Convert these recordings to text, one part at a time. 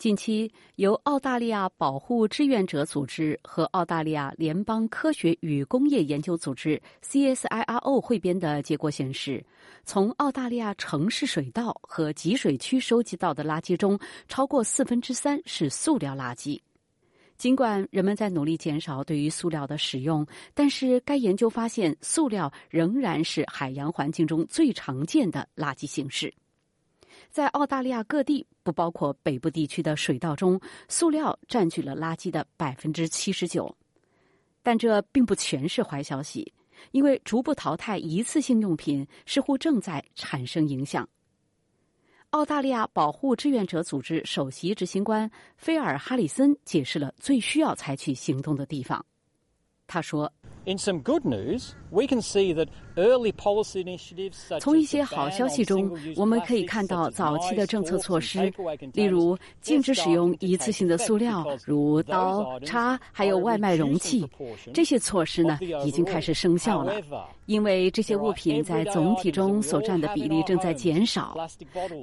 近期，由澳大利亚保护志愿者组织和澳大利亚联邦科学与工业研究组织 （CSIRO） 汇编的结果显示，从澳大利亚城市水道和集水区收集到的垃圾中，超过四分之三是塑料垃圾。尽管人们在努力减少对于塑料的使用，但是该研究发现，塑料仍然是海洋环境中最常见的垃圾形式。在澳大利亚各地，不包括北部地区的水稻中，塑料占据了垃圾的百分之七十九。但这并不全是坏消息，因为逐步淘汰一次性用品似乎正在产生影响。澳大利亚保护志愿者组织首席执行官菲尔·哈里森解释了最需要采取行动的地方。他说。从一些好消息中，我们可以看到早期的政策措施，例如禁止使用一次性的塑料，如刀、叉，还有外卖容器。这些措施呢，已经开始生效了，因为这些物品在总体中所占的比例正在减少。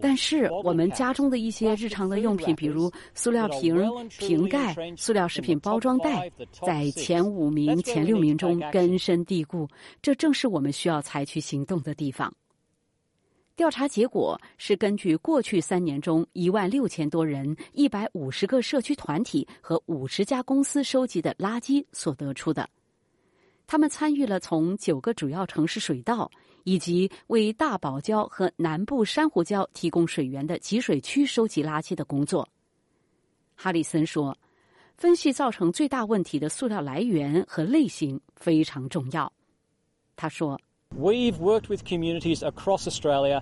但是，我们家中的一些日常的用品，比如塑料瓶、瓶盖、塑料食品包装袋，在前五名、前六名中。根深蒂固，这正是我们需要采取行动的地方。调查结果是根据过去三年中一万六千多人、一百五十个社区团体和五十家公司收集的垃圾所得出的。他们参与了从九个主要城市水道以及为大堡礁和南部珊瑚礁提供水源的集水区收集垃圾的工作。哈里森说。分析造成最大问题的塑料来源和类型非常重要，他说：“We've worked with communities across Australia.”。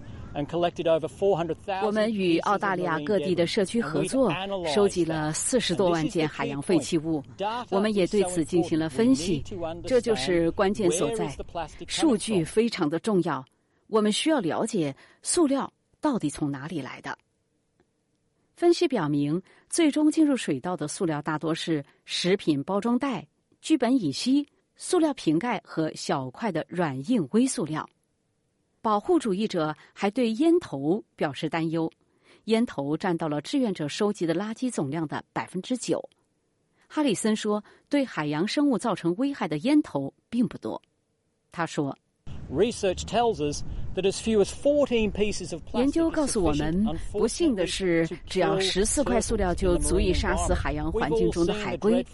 我们与澳大利亚各地的社区合作，收集了四十多万件海洋废弃物。我们也对此进行了分析，这就是关键所在。数据非常的重要，我们需要了解塑料到底从哪里来的。分析表明，最终进入水道的塑料大多是食品包装袋、聚苯乙烯、塑料瓶盖和小块的软硬微塑料。保护主义者还对烟头表示担忧，烟头占到了志愿者收集的垃圾总量的百分之九。哈里森说：“对海洋生物造成危害的烟头并不多。”他说：“Research tells us.”。研究告诉我们，不幸的是，只要十四块塑料就足以杀死海洋环境中的海龟。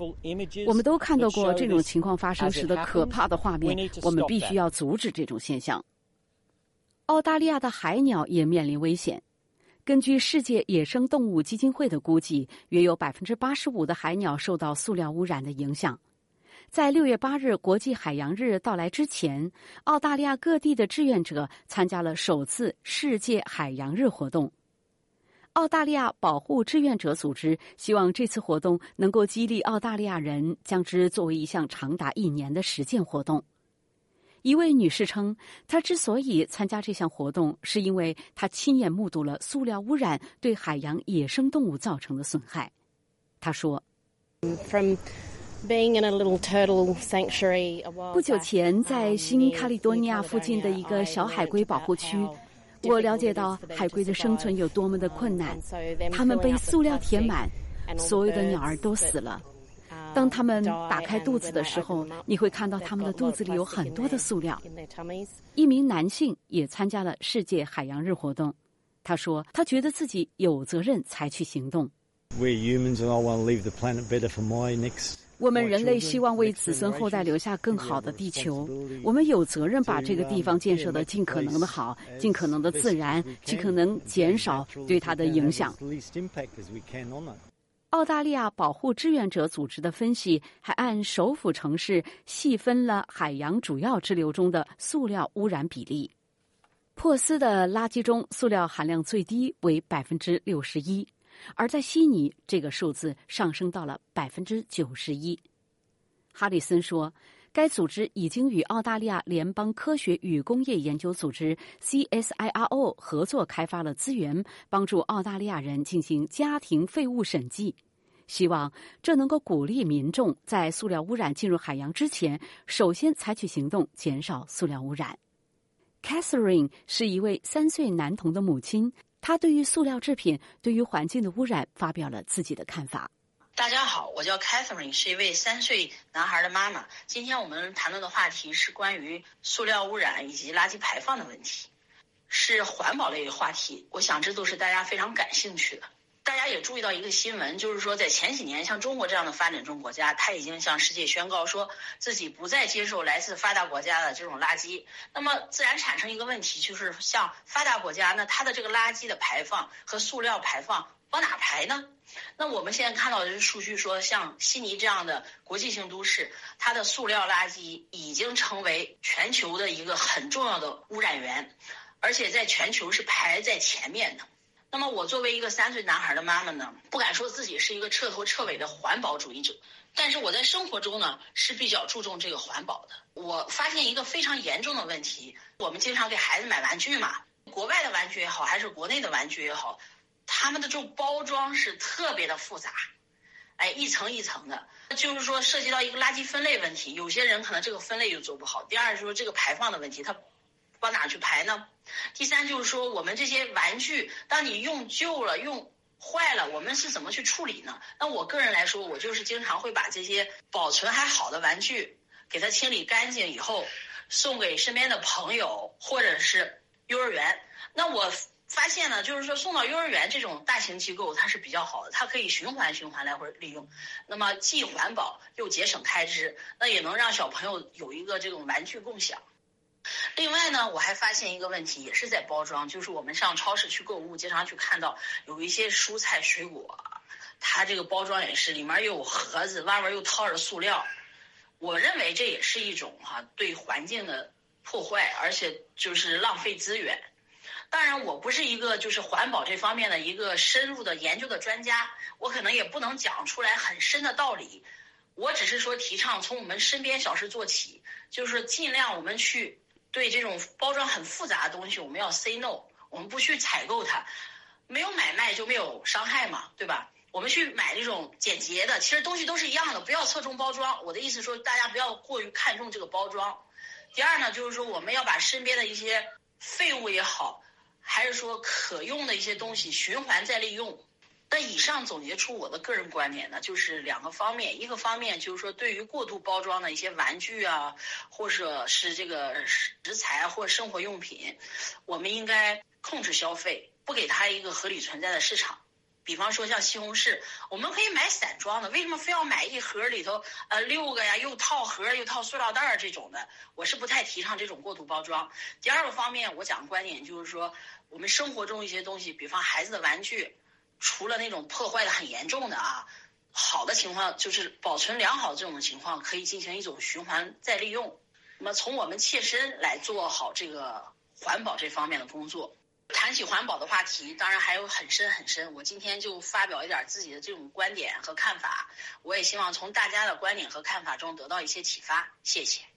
我们都看到过这种情况发生时的可怕的画面。我们必须要阻止这种现象。澳大利亚的海鸟也面临危险。根据世界野生动物基金会的估计，约有百分之八十五的海鸟受到塑料污染的影响。在六月八日国际海洋日到来之前，澳大利亚各地的志愿者参加了首次世界海洋日活动。澳大利亚保护志愿者组织希望这次活动能够激励澳大利亚人将之作为一项长达一年的实践活动。一位女士称，她之所以参加这项活动，是因为她亲眼目睹了塑料污染对海洋野生动物造成的损害。她说。不久前，在新卡利多尼亚附近的一个小海龟保护区，我了解到海龟的生存有多么的困难。它们被塑料填满，所有的鸟儿都死了。当它们打开肚子的时候，你会看到它们的肚子里有很多的塑料。一名男性也参加了世界海洋日活动，他说他觉得自己有责任采取行动。我们人类希望为子孙后代留下更好的地球，我们有责任把这个地方建设的尽可能的好，尽可能的自然，尽可能减少对它的影响。澳大利亚保护志愿者组织的分析还按首府城市细分了海洋主要支流中的塑料污染比例。珀斯的垃圾中塑料含量最低为百分之六十一。而在悉尼，这个数字上升到了百分之九十一。哈里森说，该组织已经与澳大利亚联邦科学与工业研究组织 （CSIRO） 合作，开发了资源，帮助澳大利亚人进行家庭废物审计，希望这能够鼓励民众在塑料污染进入海洋之前，首先采取行动，减少塑料污染。Catherine 是一位三岁男童的母亲。他对于塑料制品对于环境的污染发表了自己的看法。大家好，我叫 Catherine，是一位三岁男孩的妈妈。今天我们谈论的话题是关于塑料污染以及垃圾排放的问题，是环保类的话题。我想这都是大家非常感兴趣的。大家也注意到一个新闻，就是说在前几年，像中国这样的发展中国家，他已经向世界宣告说自己不再接受来自发达国家的这种垃圾。那么自然产生一个问题，就是像发达国家，那它的这个垃圾的排放和塑料排放往哪排呢？那我们现在看到的数据说，像悉尼这样的国际性都市，它的塑料垃圾已经成为全球的一个很重要的污染源，而且在全球是排在前面的。那么我作为一个三岁男孩的妈妈呢，不敢说自己是一个彻头彻尾的环保主义者，但是我在生活中呢是比较注重这个环保的。我发现一个非常严重的问题，我们经常给孩子买玩具嘛，国外的玩具也好，还是国内的玩具也好，他们的这种包装是特别的复杂，哎，一层一层的，就是说涉及到一个垃圾分类问题，有些人可能这个分类又做不好。第二就是这个排放的问题，它。往哪去排呢？第三就是说，我们这些玩具，当你用旧了、用坏了，我们是怎么去处理呢？那我个人来说，我就是经常会把这些保存还好的玩具，给它清理干净以后，送给身边的朋友或者是幼儿园。那我发现呢，就是说送到幼儿园这种大型机构，它是比较好的，它可以循环循环来回利用，那么既环保又节省开支，那也能让小朋友有一个这种玩具共享。另外呢，我还发现一个问题，也是在包装，就是我们上超市去购物，经常去看到有一些蔬菜水果，它这个包装也是里面又有盒子，外面又套着塑料。我认为这也是一种哈对环境的破坏，而且就是浪费资源。当然，我不是一个就是环保这方面的一个深入的研究的专家，我可能也不能讲出来很深的道理。我只是说提倡从我们身边小事做起，就是尽量我们去。对这种包装很复杂的东西，我们要 say no，我们不去采购它，没有买卖就没有伤害嘛，对吧？我们去买这种简洁的，其实东西都是一样的，不要侧重包装。我的意思说，大家不要过于看重这个包装。第二呢，就是说我们要把身边的一些废物也好，还是说可用的一些东西循环再利用。那以上总结出我的个人观点呢，就是两个方面，一个方面就是说，对于过度包装的一些玩具啊，或者是这个食材或生活用品，我们应该控制消费，不给它一个合理存在的市场。比方说像西红柿，我们可以买散装的，为什么非要买一盒里头呃六个呀，又套盒又套塑料袋儿这种的？我是不太提倡这种过度包装。第二个方面，我讲观点就是说，我们生活中一些东西，比方孩子的玩具。除了那种破坏的很严重的啊，好的情况就是保存良好这种情况，可以进行一种循环再利用。那么从我们切身来做好这个环保这方面的工作。谈起环保的话题，当然还有很深很深。我今天就发表一点自己的这种观点和看法，我也希望从大家的观点和看法中得到一些启发。谢谢。